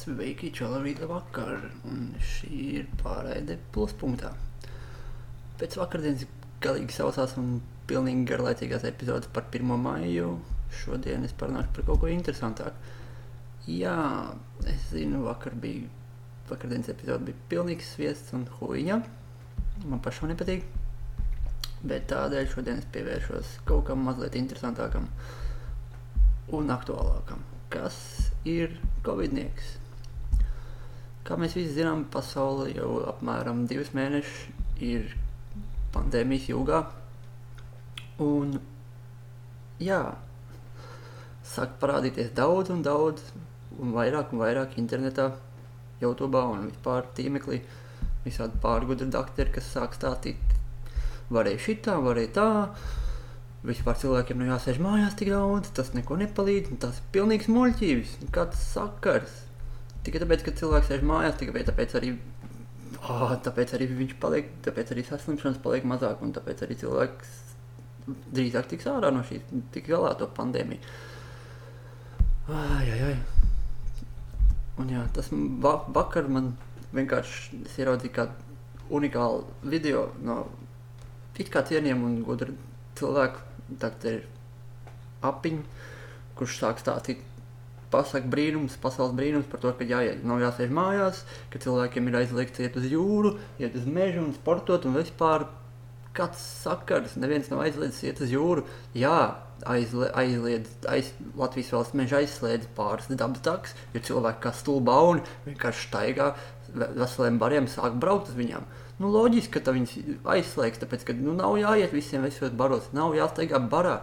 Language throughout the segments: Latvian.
Sveiki, čalavīta vakar, un šī ir pārēde pluspunktā. Pēc vakardienas galīgi sausās un pilnīgi garlaicīgās epizodes par 1. maiju, šodien es parunāšu par kaut ko interesantāku. Jā, es zinu, vakar bija, vakardienas epizode bija pilnīgs sviests un huīņa, man pašam nepatīk, bet tādēļ šodien es pievēršos kaut kam mazliet interesantākam un aktuālākam, kas ir Covidnieks. Kā mēs visi zinām, pasaule jau apmēram divus mēnešus ir pandēmijas jūgā. Un jā, sāk parādīties daudz un daudz, un vairāk un vairāk internetā, YouTube un vispār tīmeklī. Visādi pārgudri doktori, kas sāk stāstīt, varēja šitā, varēja tā. Vispār cilvēkiem nu jāsēž mājās tik daudz, tas neko nepalīdz, tas ir pilnīgs muļķības, kāds sakars. Tikai tāpēc, ka cilvēks sēž mājās, tikai tāpēc arī, oh, tāpēc arī viņš paliek, tāpēc arī saslimšanas paliek mazāk, un tāpēc arī cilvēks drīzāk tiks ārā no šīs, tik galā to pandēmiju. Ai, ai, ai. Un jā, tas va vakar man vienkārši es ieraudzīju kādu unikālu video no it kā cienījama un gudra cilvēka. Tagad ir apiņa, kurš sāk stāstīt pasaka brīnums, pasaules brīnums par to, ka jāiet, nav jāsēž mājās, ka cilvēkiem ir aizliegts iet uz jūru, iet uz mežu un sportot un vispār kāds sakars, neviens nav aizliedzis iet uz jūru. Jā, aizle, aizliedz, aiz, Latvijas valsts meža aizslēdz pāris dabas taks, jo cilvēki kā stulbauni vienkārši staigā veseliem bariem sāk braukt uz viņām. Nu, loģiski, ka viņas aizslēgs, tāpēc, ka nu, nav jāiet visiem visos baros, nav jāsteigā barā.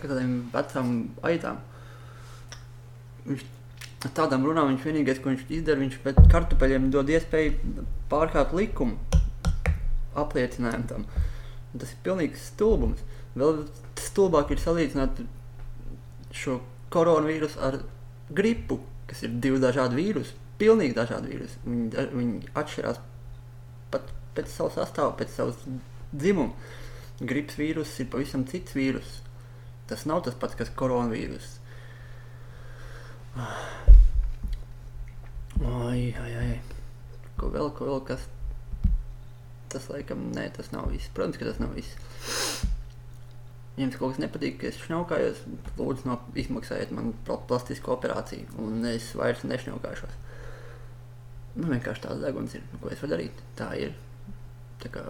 Tā kā tādiem vecām aitām. Viņš tādām runām viņš vienīgais, ko viņš izdara, viņš pēc kartupeļiem dod iespēju pārkāpt likumu apliecinājumu tam. Un tas ir pilnīgs stulbums. Vēl stulbāk ir salīdzināt šo koronavīrusu ar gripu, kas ir divi dažādi vīrusi pilnīgi dažādi vīrusi. Viņi, viņi atšķirās pat pēc savas sastāvā, pēc savas dzimuma. Gripas vīruss ir pavisam cits vīruss. Tas nav tas pats, kas koronavīruss. Ai, ai, ai. Ko vēl, ko vēl, kas? Tas laikam, nē, tas nav viss. Protams, ka tas nav viss. Jums kaut kas nepatīk, ka es šņaukājos, lūdzu, no, izmaksājiet man plastisku operāciju, un es vairs nešņaukāšos. Man nu, vienkārši tāds deguns ir, ko es varu darīt. Tā ir. Tā kā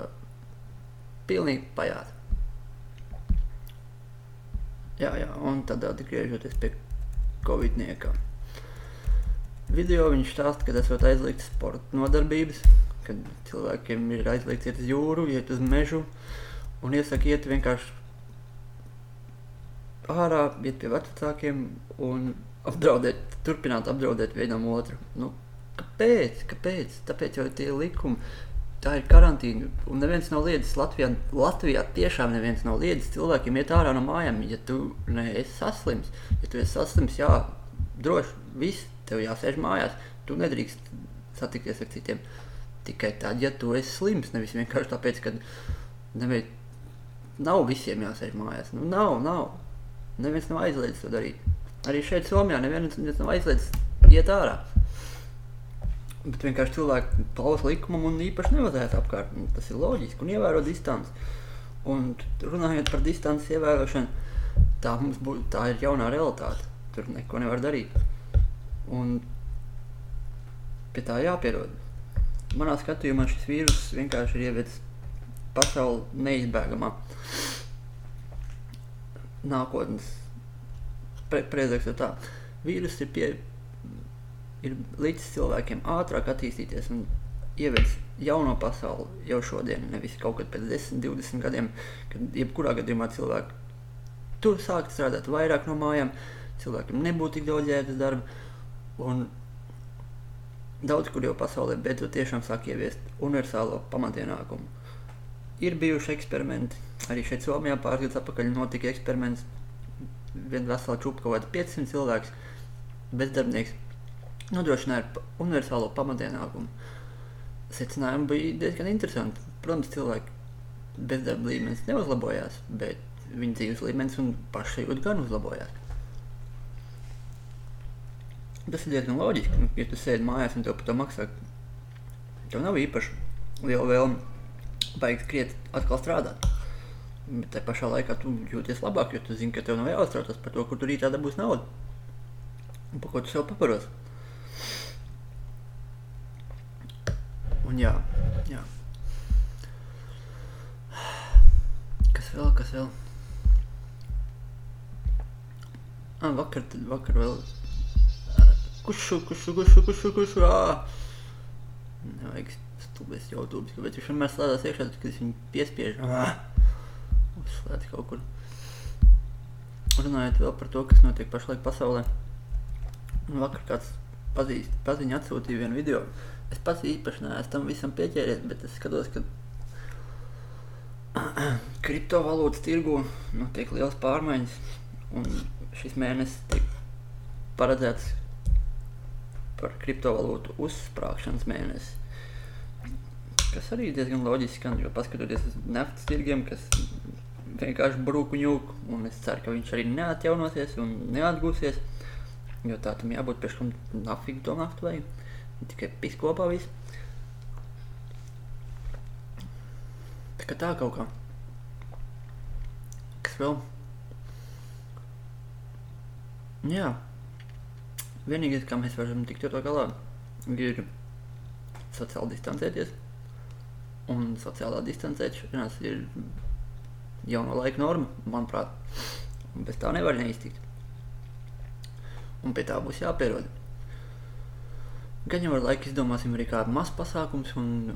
pilnīgi pajāta. Jā, jā, un tad atgriežoties pie Covidnieka. Video viņš stāsta, ka esot aizliegts sporta nodarbības, kad cilvēkiem ir aizliegts iet uz jūru, iet uz mežu, un iesaka iet vienkārši ārā, iet pie vecākiem un apdraudēt, turpināt apdraudēt vienam otru. Nu, Kāpēc? Kāpēc? Tāpēc jau tie likumi. Tā ir karantīna. Un neviens nav liedzis Latvijā. Latvijā tiešām neviens nav liedzis cilvēkiem iet ārā no mājām. Ja tu neesi saslims, ja tu esi saslims, jā, droši viss tev jāsēž mājās. Tu nedrīkst satikties ar citiem. Tikai tad, ja tu esi slims, nevis vienkārši tāpēc, ka nevien, nav visiem jāsēž mājās. Nu, nav, nav. Neviens nav aizliedzis to darīt. Arī šeit, Somijā, neviens nav aizliedzis iet ārā. Bet vienkārši cilvēki klausa likumam un īpaši nevazēs apkārt. Tas ir loģiski un ievēro distanci. Un runājot par distances ievērošanu, tā būs, tā ir jaunā realitāte. Tur neko nevar darīt. Un pie tā jāpierod. Manā skatījumā šis vīrus vienkārši ir ievedis pasauli neizbēgamā nākotnes. Pre, tā vīrus ir pie, ir līdz cilvēkiem ātrāk attīstīties un ievies jauno pasauli jau šodien, nevis kaut kad pēc 10, 20 gadiem, kad jebkurā gadījumā cilvēki tur sākt strādāt vairāk no mājām, cilvēkiem nebūtu tik daudz jēgas darba. Un daudz kur jau pasaulē beidzot tiešām sāk ieviest universālo pamatienākumu. Ir bijuši eksperimenti, arī šeit Somijā pāris gadus atpakaļ notika eksperiments. Viena vesela čūpa kaut kāds 500 cilvēks, bezdarbnieks nodrošināja universālo pamatienākumu. Secinājumi bija diezgan interesanti. Protams, cilvēki bezdarba līmenis neuzlabojās, bet viņa dzīves līmenis un pašsajūta gan uzlabojās. Tas ir diezgan loģiski, nu, ja tu sēdi mājās un tev par to maksā. Tev nav īpaši liela vēlme baigt kriet atkal strādāt. Bet tajā pašā laikā tu jūties labāk, jo tu zini, ka tev nav jāuztraucas par to, kur tu rītā dabūs naudu. Un par ko tu sev paparos. Un jā, jā. Kas vēl, kas vēl? Ah, vakar, tad vakar vēl. Kušu, kušu, kušu, kušu, kušu, ā! Nevajag stulbēs YouTube, kāpēc viņš vienmēr slēdzās iekšā, kad es viņu piespiežu. Ā! Uzslēdz kaut kur. Runājot vēl par to, kas notiek pašlaik pasaulē. Un vakar kāds pazīst, paziņa atsūtīja vienu video. Es pats īpaši neesmu tam visam pieķēries, bet es skatos, ka kriptovalūtas tirgu notiek liels pārmaiņas. Un šis mēnesis tiek paredzēts par kriptovalūtu uzsprāgšanas mēnesi. Kas arī diezgan loģiski skan, jo paskatoties uz naftas tirgiem, kas vienkārši brūku ņūk, un es ceru, ka viņš arī neatjaunosies un neatgūsies, jo tā tam jābūt pēc kam nafīgi to naftu vajag, tikai pis kopā viss. Tā kā tā kaut kā. Kas vēl? Jā. Vienīgais, kā mēs varam tikt ar to galā, ir sociāli distancēties. Un sociālā distancēšanās ir jauno laiku norma, manuprāt. Un bez tā nevar neiztikt. Un pie tā būs jāpierod. Gan jau ar laiku izdomāsim arī kādu masu pasākums un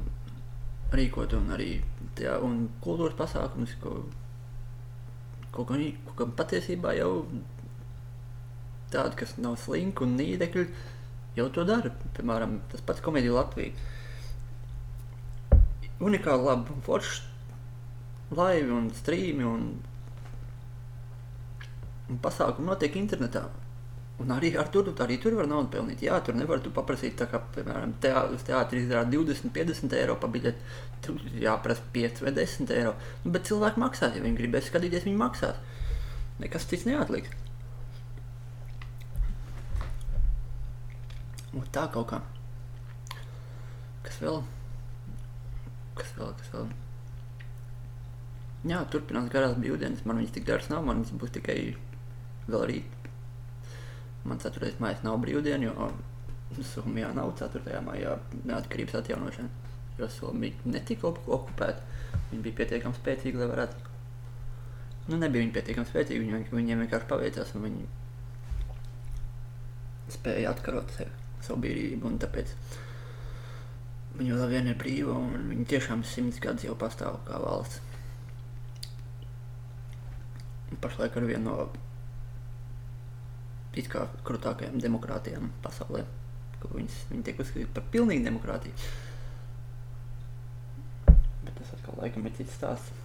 rīkot un arī tajā, un kultūras pasākums, ko, ko, ko, ko patiesībā jau tādi, kas nav slinki un nīdekļi, jau to dara. Piemēram, tas pats komēdija Latvija. Unikāli labi forši laivi un strīmi un, un pasākumi notiek internetā. Un arī ar tur, arī tur var naudu pelnīt. Jā, tur nevar tu paprasīt, kā, piemēram, teā, uz teātri izrāda 20, 50 eiro pa biļeti. Tur jāprasa 5 vai 10 eiro. Nu, bet cilvēki maksās, ja viņi gribēs skatīties, viņi maksās. Nekas cits neatliks. Un tā kaut kā. Kas vēl? Kas vēl, kas vēl? Jā, turpinās garās brīvdienas. Man viņas tik garas nav, man viņas būs tikai vēl rīt. Man 4. maijā nav brīvdiena, jo Somijā nav 4. maijā neatkarības atjaunošana. Jo Somija netika okupēta. Viņi bija pietiekami spēcīgi, lai varētu. Nu, nebija viņi pietiekami spēcīgi, viņi, viņiem vienkārši paveicās un viņi spēja atkarot sevi, savu brīvību. Tāpēc viņi vēl vien ir brīva un viņi tiešām simts gadus jau pastāv kā valsts. Pašlaik ar vienu no it kā krutākajām demokrātijām pasaulē. Viņas, viņi tiek uzskatīti par pilnīgu demokrātiju. Bet tas atkal laikam ir cits stāsts.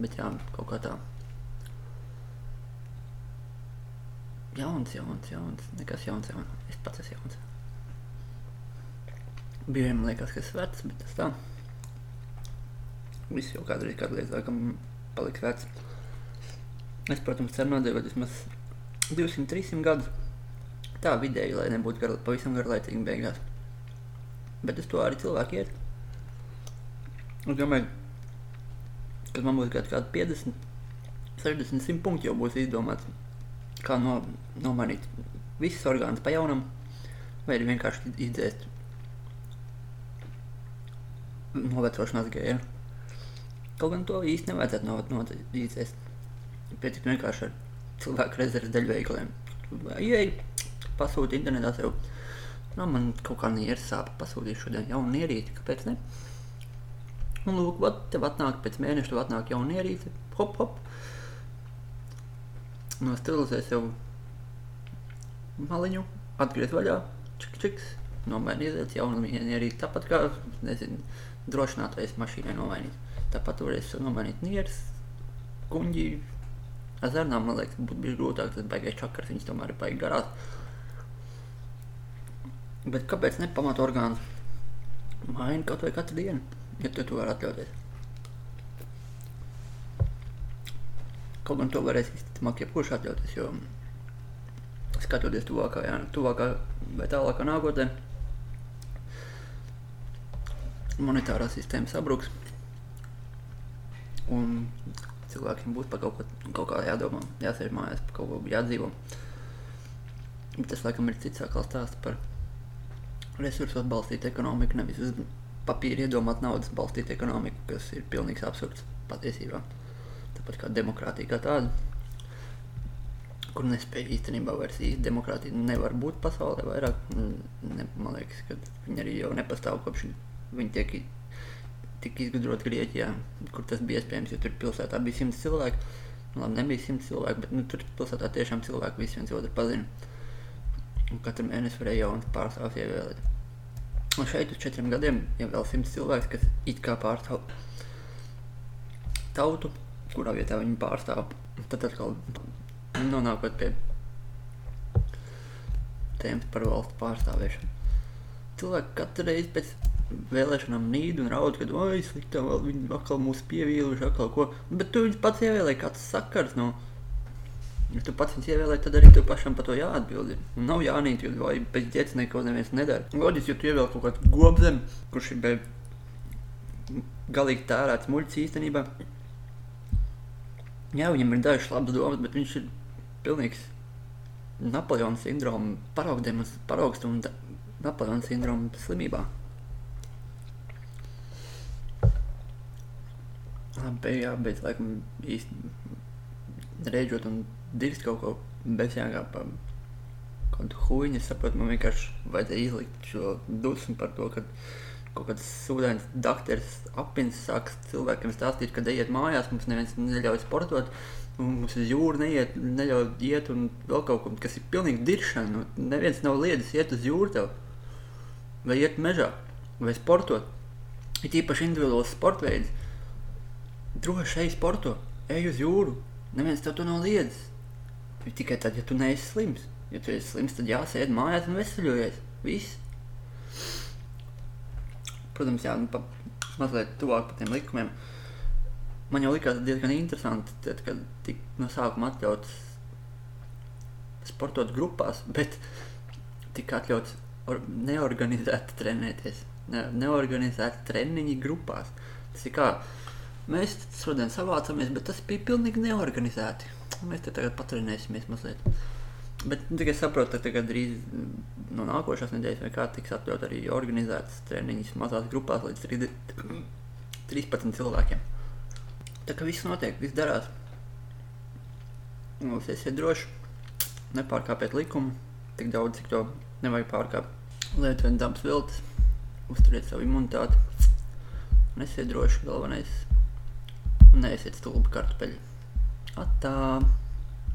Bet jā, kaut kā tā. Jauns, jauns, jauns. Nekas jauns, jauns. Es pats esmu jauns. Bija man liekas, ka es vecs, bet tas tā. Viss jau kādreiz, kādreiz laikam paliks vecs. Es, protams, ceru nodzīvot vismaz 200-300 gadus. Tā vidēji, lai nebūtu gar, pavisam garlaicīgi beigās. Bet uz to arī cilvēki iet. Es domāju, kad man būs kaut kādi 50, 60, 100 punkti jau būs izdomāts, kā no, nomainīt visas orgānas pa jaunam, vai arī vienkārši izdzēst novecošanās gēlu. Kaut gan to īsti nevajadzētu no, no, izdzēst. Pietiktu vienkārši ar cilvēku rezerves daļveikaliem. Ieej, pasūti internetā sev. Nu, man kaut kā nieres sāp, pasūtīšu šodien jaunu ierīci, kāpēc ne? Un lūk, vat, tev atnāk pēc mēneša, tev atnāk jauna ierīce, hop, hop. Nostilizē sev maliņu, atgriez vaļā, čik, čiks, nomaini iziet jaunu ierīci, tāpat kā, nezinu, drošinātais mašīnai nomainīt. Tāpat varēs nomainīt nieres, kuņģi, Azarnām, man liekas, būtu bijis grūtāk, tas baigais čakars, viņas tomēr ir baigi garās. Bet kāpēc ne pamat orgāns? Maini kaut vai katru dienu, ja tu to vari atļauties. Kaut gan to varēs visticamāk jebkurš atļauties, jo skatoties tuvākā, jā, tuvākā vai tālākā nākotnē monetārā sistēma sabruks. Un cilvēkiem būs par kaut, ko, kaut kā jādomā, jāsēž mājās, par kaut ko jādzīvo. Bet tas, laikam, ir cits atkal stāsts par resursos balstītu ekonomiku, nevis uz papīra iedomāt naudas balstītu ekonomiku, kas ir pilnīgs absurds patiesībā. Tāpat kā demokrātija kā tāda, kur nespēja īstenībā vairs īsti demokrātija nevar būt pasaulē vairāk. Ne, man liekas, ka viņi arī jau nepastāv kopš viņi tiek tika izgudrot Grieķijā, kur tas bija iespējams, jo tur pilsētā bija simts cilvēku. Nu, labi, nebija simts cilvēku, bet nu, tur pilsētā tiešām cilvēki visi viens otru pazina. Un katru mēnesi varēja jaunas pārstāvs ievēlēt. Un šeit uz četriem gadiem ir vēl simts cilvēks, kas it kā pārstāv tautu, kurā vietā viņi pārstāv. Tad atkal nonākot pie tēmas par valsts pārstāvēšanu. Cilvēki katru reizi pēc vēlēšanām nīd un raud, ka, oi, sliktā, viņi atkal mūs pievīluši, atkal ko. Bet tu viņus pats ievēlēji, kāds sakars, nu, ja tu pats viņus ievēlēji, tad arī tu pašam par to jāatbild. Un nav jānīt, jo vai pēc ģētas neko neviens nedara. Loģiski, jo tu ievēl kaut kādu gobzem, kurš ir be galīgi tērēts muļķis īstenībā. Jā, viņam ir dažas labas domas, bet viņš ir pilnīgs Napoleona sindroma paraugdēmas, paraugst un Napoleona sindroma slimībā. Beigās, bet laikam īsti reģot un dirst kaut ko bezjāgā pa kaut kādu huīņu. Es saprotu, man vienkārši vajadzēja izlikt šo dusmu par to, ka kaut kāds sūdains dakteris apins sāks cilvēkiem stāstīt, ka ejiet mājās, mums neviens neļauj sportot. Mums uz jūru neiet, neļauj iet, un vēl kaut ko, kas ir pilnīgi diršana. Nu, neviens nav liedzis iet uz jūru tev, vai iet mežā, vai sportot. Ir īpaši individuāls sporta veids droši ej sporto, ej uz jūru. Neviens tev to nav liedzis. Tikai tad, ja tu neesi slims. Ja tu esi slims, tad jāsēd mājās un veseļojies. Viss. Protams, jā, nu, pa, mazliet tuvāk par tiem likumiem. Man jau likās diezgan interesanti, tad, kad tika no sākuma atļauts sportot grupās, bet tika atļauts neorganizēti trenēties. Ne, neorganizēti treniņi grupās. Tas ir kā Mēs šodien savācamies, bet tas bija pilnīgi neorganizēti. Mēs te tagad patrenēsimies mazliet. Bet nu, tikai saprotu, ka drīz no nākošās nedēļas vai kā tiks atļaut arī organizētas treniņas mazās grupās līdz 30, 13 cilvēkiem. Tā kā viss notiek, viss darās. Mums esiet droši, nepārkāpiet likumu, tik daudz, cik to nevajag pārkāpt. Lietojiet dabas viltus, uzturiet savu imunitāti. Nesiet droši, galvenais Neesiet stulbi kartupeļi. Atā!